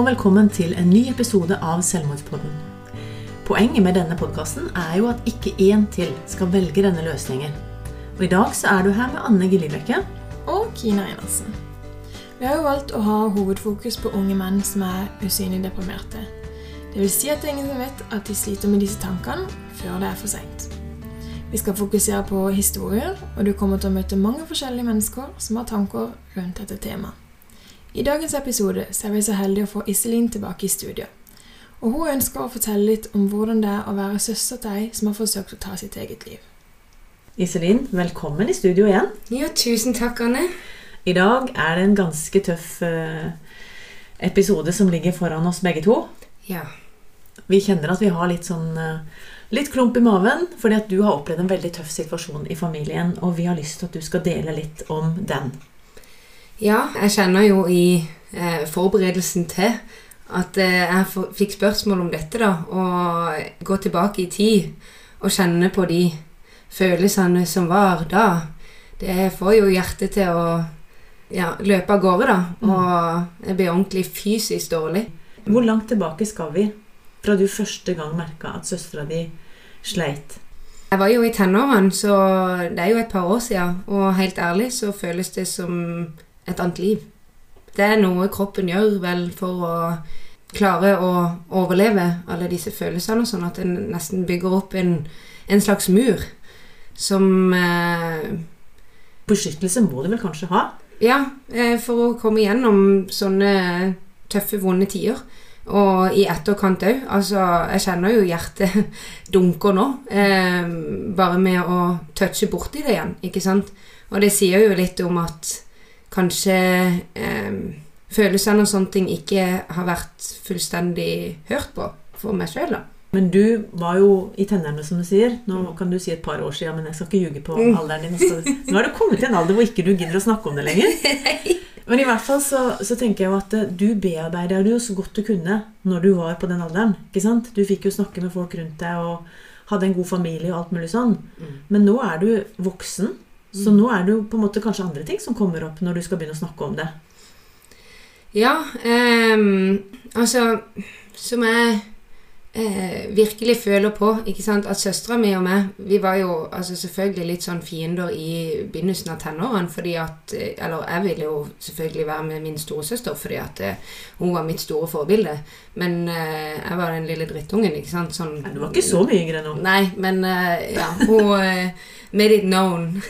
og velkommen til en ny episode av Selvmordspodden. Poenget med denne podkasten er jo at ikke én til skal velge denne løsningen. Og I dag så er du her med Anne Gillibrekke. Og Kina Enersen. Vi har jo valgt å ha hovedfokus på unge menn som er usynlig deprimerte. Det vil si at det er ingen som vet at de sliter med disse tankene før det er for seint. Vi skal fokusere på historier, og du kommer til å møte mange forskjellige mennesker som har tanker rundt dette temaet. I dagens episode så er vi så heldige å få Iselin tilbake i studio. Og Hun ønsker å fortelle litt om hvordan det er å være søster til ei som har forsøkt å ta sitt eget liv. Iselin, velkommen i studio igjen. Ja, tusen takk, Anne. I dag er det en ganske tøff eh, episode som ligger foran oss begge to. Ja. Vi kjenner at vi har litt sånn eh, litt klump i maven fordi at du har opplevd en veldig tøff situasjon i familien, og vi har lyst til at du skal dele litt om den. Ja, jeg kjenner jo i eh, forberedelsen til at eh, jeg for, fikk spørsmål om dette, da. Og gå tilbake i tid og kjenne på de følelsene som var da. Det får jo hjertet til å ja, løpe av gårde, da. Mm. Og jeg blir ordentlig fysisk dårlig. Hvor langt tilbake skal vi fra du første gang merka at søstera di sleit? Jeg var jo i tenårene, så det er jo et par år siden. Og helt ærlig så føles det som et annet liv. Det er noe kroppen gjør vel for å klare å overleve alle disse følelsene, sånn at en nesten bygger opp en, en slags mur som eh, Beskyttelse må du vel kanskje ha? Ja, eh, for å komme gjennom sånne tøffe, vonde tider. Og i etterkant òg. Altså, jeg kjenner jo hjertet dunker nå. Eh, bare med å touche borti det igjen, ikke sant. Og det sier jo litt om at kanskje eh, følelsene og sånne ting ikke har vært fullstendig hørt på for meg sjøl, da. Men du var jo i tenårene, som du sier. Nå kan du si et par år siden, men jeg skal ikke ljuge på Mm. alderen din. Nå har du kommet til en alder hvor ikke du gidder å snakke om det lenger. Men i hvert fall så, så tenker jeg jo at eh, du bearbeider det jo så godt du kunne når du var på den alderen. ikke sant? Du fikk jo snakke med folk rundt deg og hadde en god familie og alt mulig sånn. Men nå er du voksen, så nå er det jo på en måte kanskje andre ting som kommer opp når du skal begynne å snakke om det. Ja, eh, altså Som jeg eh, virkelig føler på, ikke sant, at søstera mi og meg Vi var jo altså selvfølgelig litt sånn fiender i begynnelsen av tenårene, fordi at eh, Eller jeg ville jo selvfølgelig være med min storesøster fordi at eh, hun var mitt store forbilde. Men eh, jeg var den lille drittungen, ikke sant. Sånn, Du var ikke så mye yngre nå. Nei, men eh, ja, hun made it known.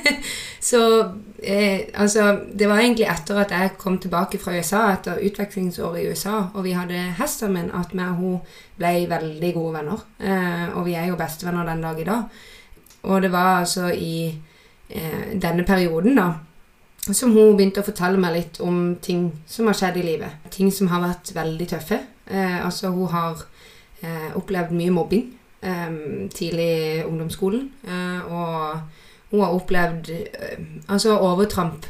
så eh, altså Det var egentlig etter at jeg kom tilbake fra USA etter utvekslingsåret i USA, og vi hadde hesten min, at vi og hun ble veldig gode venner. Eh, og vi er jo bestevenner den dag i dag. Og det var altså i eh, denne perioden, da, som hun begynte å fortelle meg litt om ting som har skjedd i livet. Ting som har vært veldig tøffe. Eh, altså, hun har eh, opplevd mye mobbing tidlig i ungdomsskolen. Eh, og hun har opplevd eh, altså overtramp.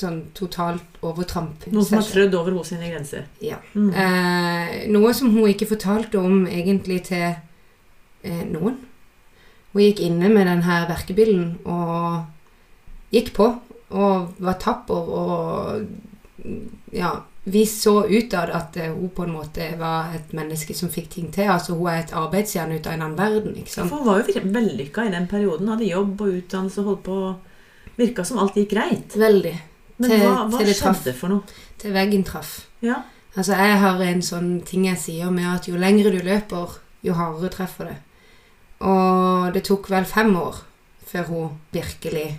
Sånn totalt overtramp. Noen som har trødd over hos sine grenser. Ja. Mm. Eh, noe som hun ikke fortalte om egentlig til eh, noen. Hun gikk inne med den her verkebillen og gikk på. Og var tapper og ja, vi så utad at eh, hun på en måte var et menneske som fikk ting til. Altså Hun er et arbeidsjern ut av en annen verden. ikke sant? For hun var jo vellykka i den perioden. Hadde jobb og utdannelse og holdt på Virka som alt gikk greit. Veldig. Men Til- hva, hva skjedde for noe? Til veggen traff. Ja. Altså, jeg har en sånn ting jeg sier med at jo lengre du løper, jo hardere treffer det. Og det tok vel fem år før hun virkelig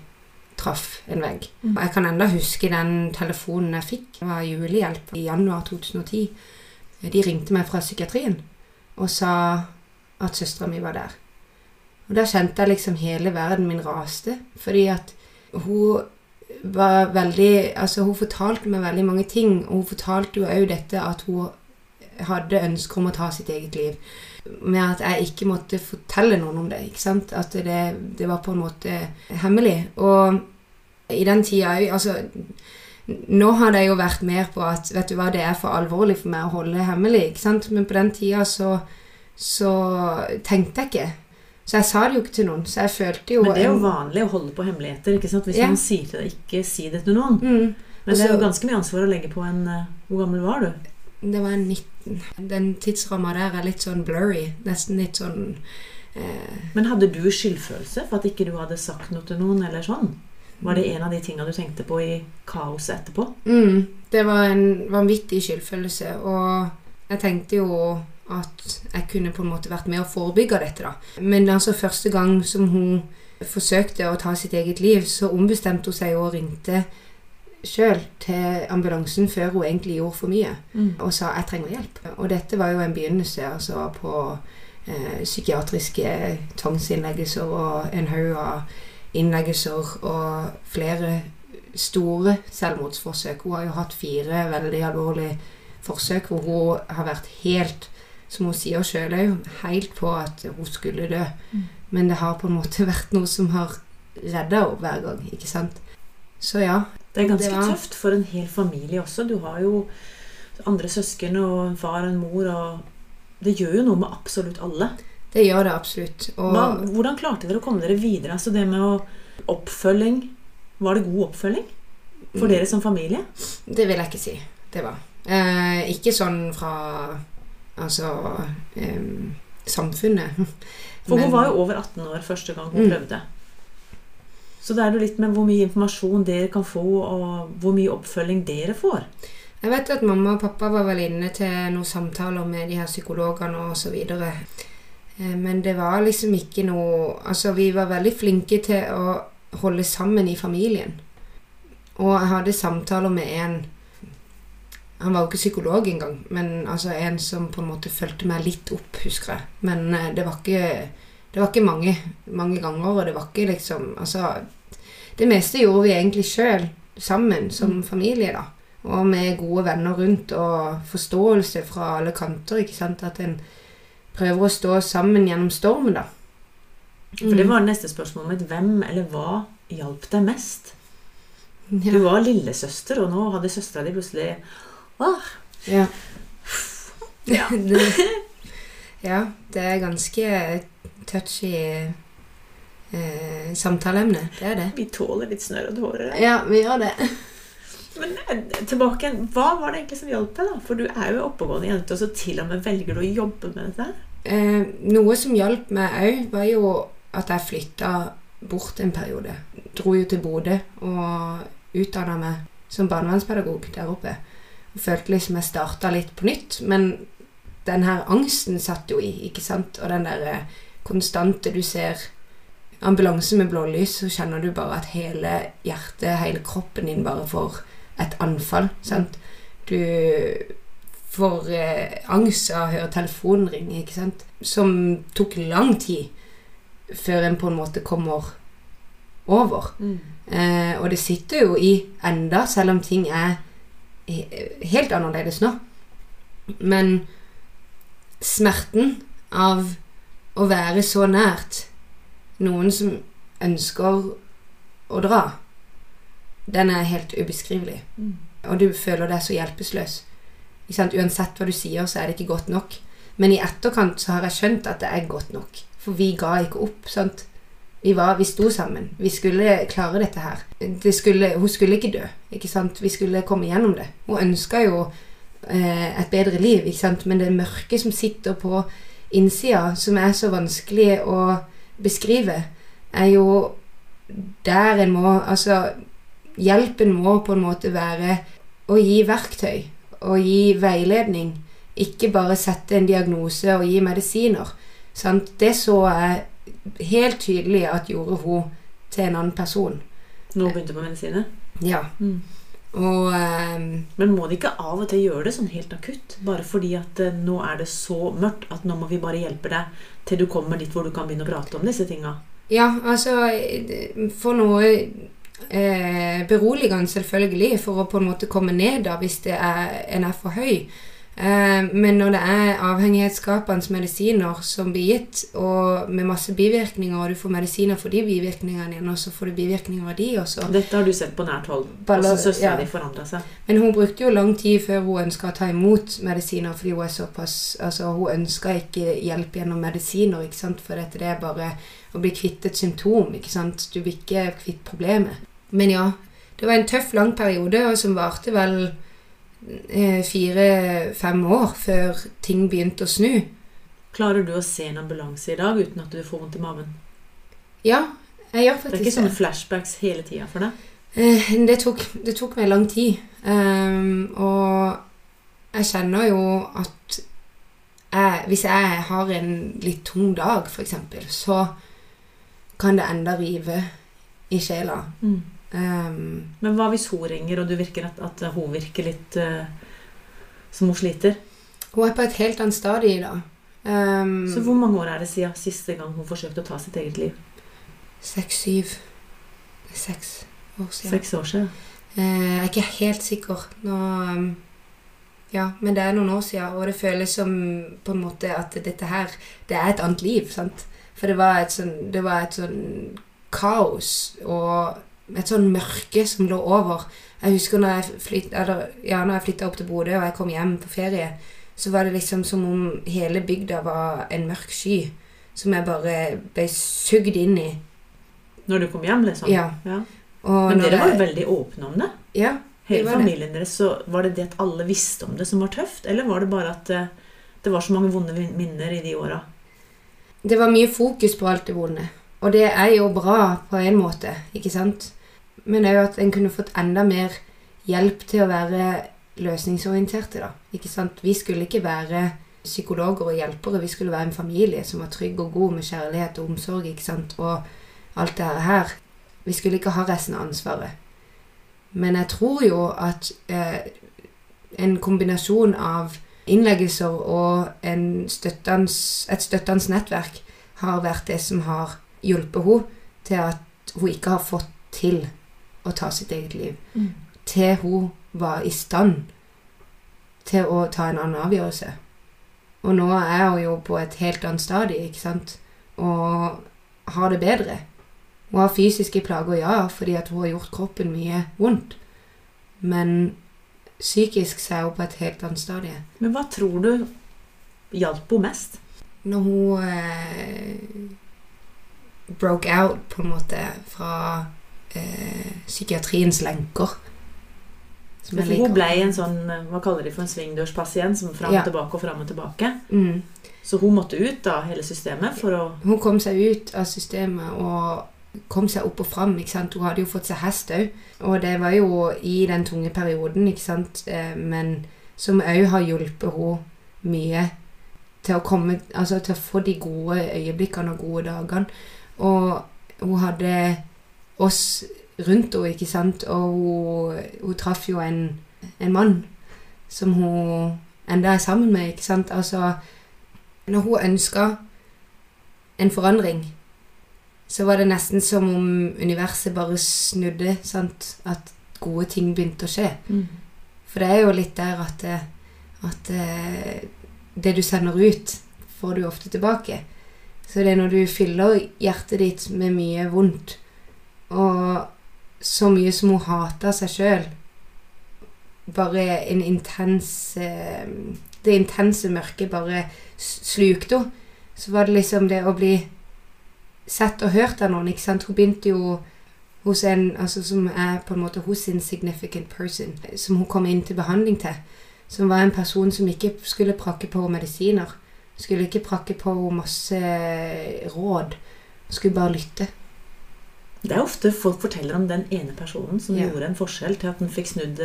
traff en vegg. Mm. Og jeg kan enda huske den telefonen jeg fikk. Det var julehjelp i januar 2010. De ringte meg fra psykiatrien og sa at søstera mi var der. Og da kjente jeg liksom hele verden min raste, fordi at hun var veldig Altså, hun fortalte meg veldig mange ting, og hun fortalte jo òg dette at hun hadde ønsker om å ta sitt eget liv. Med at jeg ikke måtte fortelle noen om det. ikke sant? At det, det var på en måte hemmelig. Og i den tida òg Altså, nå har det jo vært mer på at vet du hva, det er for alvorlig for meg å holde hemmelig. ikke sant? Men på den tida så, så tenkte jeg ikke. Så jeg sa det jo ikke til noen. Så jeg følte jo Men det er jo vanlig å holde på hemmeligheter. ikke sant? Hvis Ja. noen sier til deg 'ikke si det til noen'. Mm. Men det er jo ganske mye ansvar å legge på en eh, Hvor gammel var du? Det var en 19. Den tidsramma der er litt sånn blurry. Nesten litt sånn eh, Men hadde du skyldfølelse for at ikke du hadde sagt noe til noen? eller sånn? Var det en av de tingene du tenkte på i kaoset etterpå? mm, Det var en vanvittig skyldfølelse, og jeg tenkte jo at jeg kunne på en måte vært med å forebygge dette, da. Men altså første gang som hun forsøkte å ta sitt eget liv, så ombestemte hun seg og ringte sjøl til ambulansen før hun egentlig gjorde for mye, Mm. og sa 'jeg trenger hjelp'. Og dette var jo en begynnelse altså på eh, psykiatriske tvangsinnleggelser og en haug av innleggelser og flere store selvmordsforsøk. Hun har jo hatt fire veldig alvorlige forsøk hvor hun har vært helt, som hun sier sjøl òg, helt på at hun skulle dø. Mm. Men det har på en måte vært noe som har redda henne hver gang, ikke sant? Så ja. Det er ganske Det var- tøft for en hel familie også. Du har jo andre søsken og en far og en mor, og det gjør jo noe med absolutt alle. Det gjør det absolutt. Og Hva, hvordan klarte dere å komme dere videre? Altså det med å, oppfølging Var det god oppfølging for Mm. dere som familie? Det vil jeg ikke si. Det var. Eh, ikke sånn fra Altså eh, samfunnet. For Men- hun var jo over 18 år første gang hun Mm. prøvde. Så det er jo litt med hvor mye informasjon dere kan få, og hvor mye oppfølging dere får. Jeg vet at mamma og pappa var vel inne til noen samtaler med de her psykologene og så videre. Eh, Men det var liksom ikke noe Altså, vi var veldig flinke til å holde sammen i familien. Og jeg hadde samtaler med en Han var jo ikke psykolog engang, men altså en som på en måte fulgte meg litt opp, husker jeg. Men eh, det var ikke Det var ikke mange, mange ganger, og det var ikke liksom Altså Det meste gjorde vi egentlig sjøl, sammen, som Mm. familie, da. Og med gode venner rundt, og forståelse fra alle kanter, ikke sant. At en prøver å stå sammen gjennom stormen, da. For det var neste spørsmål mitt. Hvem eller hva hjalp deg mest? ja. Du var lillesøster, og nå hadde søstera di plutselig Åh, Ja. Ja. det, ja, det er ganske touchy eh, samtaleemne. Det er det. vi tåler litt snørr og tårer. Ja, vi gjør det. Men eh, tilbake igjen. Hva var det egentlig som hjalp deg? da? For du er jo oppegående jente, og så til og med velger du å jobbe med dette. Eh, noe som hjalp meg òg, var jo at jeg flytta bort en periode. Dro jo til Bodø og utdanna meg som barnevernspedagog der oppe. Jeg følte liksom jeg starta litt på nytt, men den her angsten satt jo i, ikke sant? Og den der eh, konstante Du ser ambulanse med blålys, så kjenner du bare at hele hjertet, hele kroppen din bare får et anfall, sant? Du får eh, angst av å høre telefonen ringe, ikke sant? Som tok lang tid før en på en måte kommer over. Eh, og det sitter jo i enda, selv om ting er helt annerledes nå. Men smerten av å være så nært noen som ønsker å dra, den er helt ubeskrivelig. Mm. Og du føler deg så hjelpeløs. Uansett hva du sier, så er det ikke godt nok. Men i etterkant så har jeg skjønt at det er godt nok. For vi ga ikke opp. sant? Vi, var, vi sto sammen. Vi skulle klare dette her. Det skulle, hun skulle ikke dø. ikke sant? Vi skulle komme gjennom det. Hun ønska jo eh, et bedre liv, ikke sant? men det mørke som sitter på innsida, som er så vanskelig å beskrive, er jo der en må Altså, hjelpen må på en måte være å gi verktøy og gi veiledning. Ikke bare sette en diagnose og gi medisiner. Sant? Det så jeg helt tydelig at gjorde hun til en annen person. Nå begynte på medisiner. Ja. Mm. Og um, Men må de ikke av og til gjøre det sånn helt akutt? Bare fordi at uh, nå er det så mørkt at nå må vi bare hjelpe deg til du kommer dit hvor du kan begynne å prate om disse tinga. Ja, altså For noe eh, beroligende, selvfølgelig, for å på en måte komme ned da hvis det er, en er for høy. Eh, men når det er avhengighetsskapende medisiner som blir gitt, og med masse bivirkninger, og du får medisiner for de bivirkningene igjen, og så får du bivirkninger av de også Dette har du sett på nært hold. Baller- Hvordan søstera ja. di forandra seg. Men hun brukte jo lang tid før hun ønska å ta imot medisiner, fordi hun er såpass Altså, hun ønska ikke hjelp gjennom medisiner, ikke sant, for dette det er bare å bli kvitt et symptom, ikke sant. Du blir ikke kvitt problemet. Men ja, det var en tøff, lang periode, og som varte vel eh, fire-fem år før ting begynte å snu. Klarer du å se en ambulanse i dag uten at du får vondt i maven? Ja, jeg gjør faktisk Det er ikke sånne flashbacks hele tida for deg? Eh, Det tok, det tok meg lang tid. Um, og jeg kjenner jo at jeg, hvis jeg har en litt tung dag, f.eks., så kan det enda rive i sjela. Ehm, Men hva hvis hun ringer, og du virker at, at hun virker litt uh, som hun sliter? hun er på et helt annet stadie da. dag. Ehm, Så hvor mange år er det siden siste gang hun forsøkte å ta sitt eget liv? Seks-syv Seks år siden. Seks år siden. Uh, jeg er ikke helt sikker nå um, Ja, men det er noen år siden, og det føles som på en måte at dette her Det er et annet liv, sant? For det var et sånn, det var et sånn kaos og et sånn mørke som lå over. Jeg husker når jeg, flyt, eller, ja, flytta opp til Bodø og jeg kom hjem på ferie, så var det liksom som om hele bygda var en mørk sky som jeg bare ble sugd inn i. Når du kom hjem, liksom? Ja. Ja. Men dere var jo veldig åpne om det. Ja, Hele det. familien deres, så Var det det at alle visste om det som var tøft, eller var det bare at eh, det var så mange vonde minner i de åra? Det var mye fokus på alt det vonde. Og det er jo bra på en måte, ikke sant? Men òg at en kunne fått enda mer hjelp til å være løsningsorienterte, da. Ikke sant? Vi skulle ikke være psykologer og hjelpere, vi skulle være en familie som var trygg og god med kjærlighet og omsorg, ikke sant? Og alt det her. Vi skulle ikke ha resten av ansvaret. Men jeg tror jo at eh, en kombinasjon av innleggelser og en støttende, et støttende nettverk har vært det som har hjulpet henne til at hun ikke har fått til å ta sitt eget liv. Til hun var i stand til å ta en annen avgjørelse. Og nå er hun jo på et helt annet stadie, ikke sant? Og har det bedre. Hun har fysiske plager, ja, fordi at hun har gjort kroppen mye vondt. Men psykisk så er hun på et helt annet stadie. Men hva tror du hjalp henne mest? Når hun eh, broke out, på en måte, fra eh, psykiatriens lenker. Hun ble en sånn eh, hva kaller de for en svingdørspasient, som fram og Ja. tilbake og fram og tilbake. mm. Så hun måtte ut av hele systemet for å Hun kom seg ut av systemet og kom seg opp og fram. ikke sant? Hun hadde jo fått seg hest òg. Og det var jo i den tunge perioden, ikke sant? Eh, men som òg har hjulpet henne mye til å komme Altså til å få de gode øyeblikkene og gode dagene. Og hun hadde oss rundt henne, ikke sant? Og hun, hun traff jo en, en mann som hun enda er sammen med, ikke sant? Altså Når hun ønska en forandring, så var det nesten som om universet bare snudde, sant? At gode ting begynte å skje. For det er jo litt der at, at eh, det du sender ut, får du ofte tilbake. Så det er når du fyller hjertet ditt med mye vondt, og så mye som hun hater seg sjøl Bare en intens eh, Det intense mørket bare slukte henne. Så var det liksom det å bli sett og hørt av noen, ikke sant. Hun begynte jo hos en altså som er på en måte hos sin significant person, som hun kom inn til behandling til. Som var en person som ikke skulle prakke på medisiner. Skulle ikke prakke på henne masse råd. Skulle bare lytte. Det er ofte folk forteller om den ene personen som Ja. gjorde en forskjell til at den fikk snudd.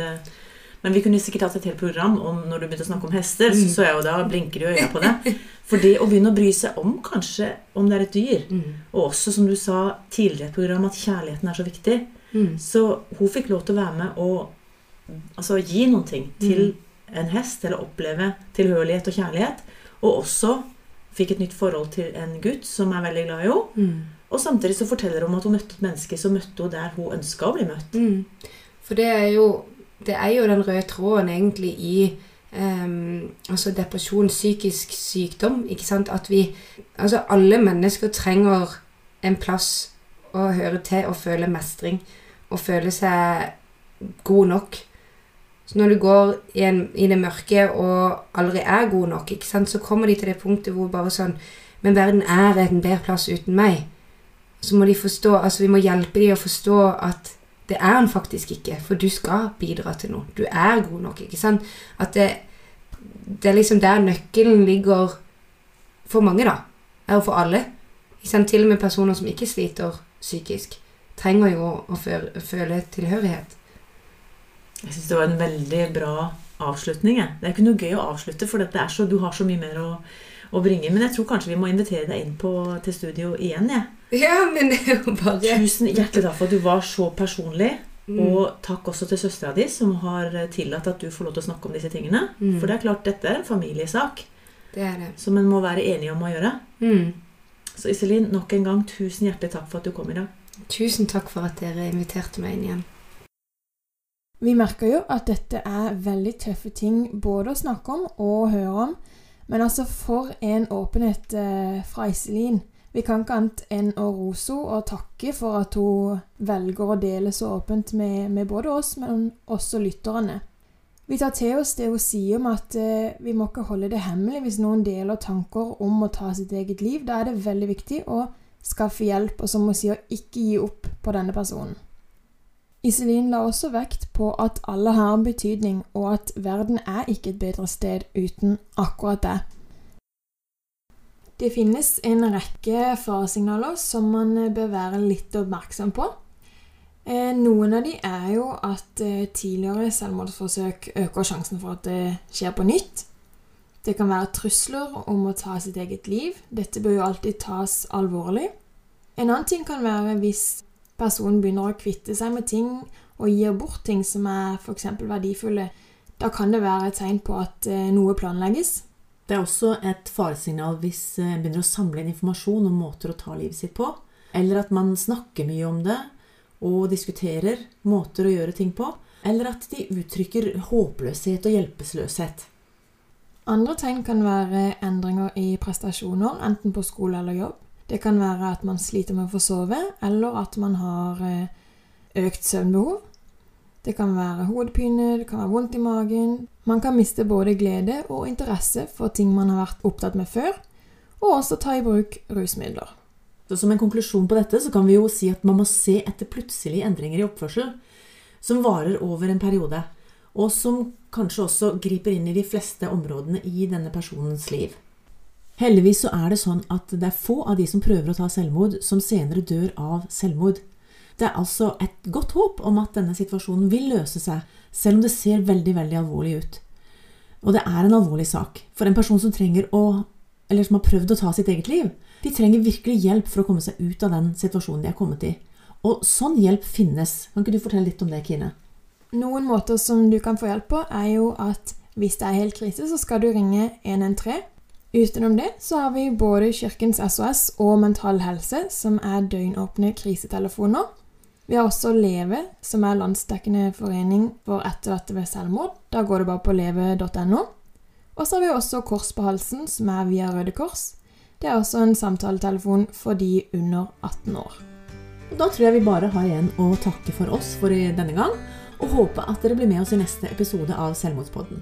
Men vi kunne sikkert hatt et helt program om når du begynte å snakke om hester. Mm. Så jeg jo da blinker du øya på det. For det å begynne å bry seg om kanskje om det er et dyr, Mm. og også som du sa tidligere i et program, at kjærligheten er så viktig. Mm. Så hun fikk lov til å være med og altså, gi noen ting til Mm. en hest, eller oppleve tilhørighet og kjærlighet. Og også fikk et nytt forhold til en gutt som er veldig glad i henne. Mm. Og samtidig så forteller hun at hun møtte et menneske som møtte henne der hun ønska å bli møtt. Mm. For det er jo Det er jo den røde tråden egentlig i um, altså depresjon, psykisk sykdom. Ikke sant? At vi Altså alle mennesker trenger en plass å høre til og føle mestring. Og føle seg god nok. Så når du går i, i det mørke og aldri er god nok, så kommer de til det punktet hvor bare sånn Men verden er en bedre plass uten meg. Så må de forstå Altså vi må hjelpe dem å forstå at Det er han faktisk ikke, for du skal bidra til noe. Du er god nok, ikke sant? At det, det er liksom der nøkkelen ligger for mange, da. Og for alle. Til og med personer som ikke sliter psykisk, trenger jo å føle tilhørighet. Jeg syns det var en veldig bra avslutning. Jeg. Det er ikke noe gøy å avslutte, for så, du har så mye mer å, å, bringe. Men jeg tror kanskje vi må invitere deg inn på, til studio igjen. Jeg. ja, men det er jo bare... Tusen hjertelig takk for at du var så personlig. Mm. Og takk også til søstera di, som har tillatt at du får lov til å snakke om disse tingene. Mm. For det er klart, dette er en familiesak det er det. som en må være enige om å gjøre. Mm. Så Iselin, nok en gang tusen hjertelig takk for at du kom i dag. Tusen takk for at dere inviterte meg inn igjen. Vi merker jo at dette er veldig tøffe ting både å snakke om og høre om. Men altså, for en åpenhet eh, fra Iselin. Vi kan ikke annet enn å rose henne og takke for at hun velger å dele så åpent med, med både oss, men også lytterne. Vi tar til oss det hun sier om at eh, vi må ikke holde det hemmelig hvis noen deler tanker om å ta sitt eget liv. Da er det veldig viktig å skaffe hjelp, og som hun sier, ikke gi opp på denne personen. Iselin la også vekt på at alle har en betydning, og at verden er ikke et bedre sted uten akkurat det. Det finnes en rekke faresignaler som man bør være litt oppmerksom på. Eh, noen av de er jo at eh, tidligere selvmordsforsøk øker sjansen for at det skjer på nytt. Det kan være trusler om å ta sitt eget liv. Dette bør jo alltid tas alvorlig. En annen ting kan være hvis personen begynner å kvitte seg med ting og gir bort ting som er f.eks. verdifulle, da kan det være et tegn på at eh, noe planlegges. Det er også et faresignal hvis en eh, begynner å samle inn informasjon om måter å ta livet sitt på, eller at man snakker mye om det og diskuterer måter å gjøre ting på, eller at de uttrykker håpløshet og hjelpeløshet. Andre tegn kan være endringer i prestasjoner, enten på skole eller jobb. Det kan være at man sliter med å få sove, eller at man har eh, økt søvnbehov. Det kan være hodepine, det kan være vondt i magen. Man kan miste både glede og interesse for ting man har vært opptatt med før, og også ta i bruk rusmidler. Så som en konklusjon på dette så kan vi jo si at man må se etter plutselige endringer i oppførsel som varer over en periode, og som kanskje også griper inn i de fleste områdene i denne personens liv. Heldigvis så er det sånn at det er få av de som prøver å ta selvmord, som senere dør av selvmord. Det er altså et godt håp om at denne situasjonen vil løse seg, selv om det ser veldig, veldig alvorlig ut. Og det er en alvorlig sak. For en person som trenger å, eller som har prøvd å ta sitt eget liv, de trenger virkelig hjelp for å komme seg ut av den situasjonen de er kommet i. Og sånn hjelp finnes. Kan ikke du fortelle litt om det, Kine? Noen måter som du kan få hjelp på, er jo at hvis det er helt krise, så skal du ringe 113 Utenom det så har vi både Kirkens SOS og Mental Helse, som er døgnåpne krisetelefoner. Vi har også Leve, som er landsdekkende forening for etterlatte ved selvmord. Da går det bare på leve.no. Og så har vi også Kors på halsen, som er via Røde Kors. Det er også en samtaletelefon for de under 18 år. Da tror jeg vi bare har igjen å takke for oss for denne gang, og håpe at dere blir med oss i neste episode av Selvmordspodden.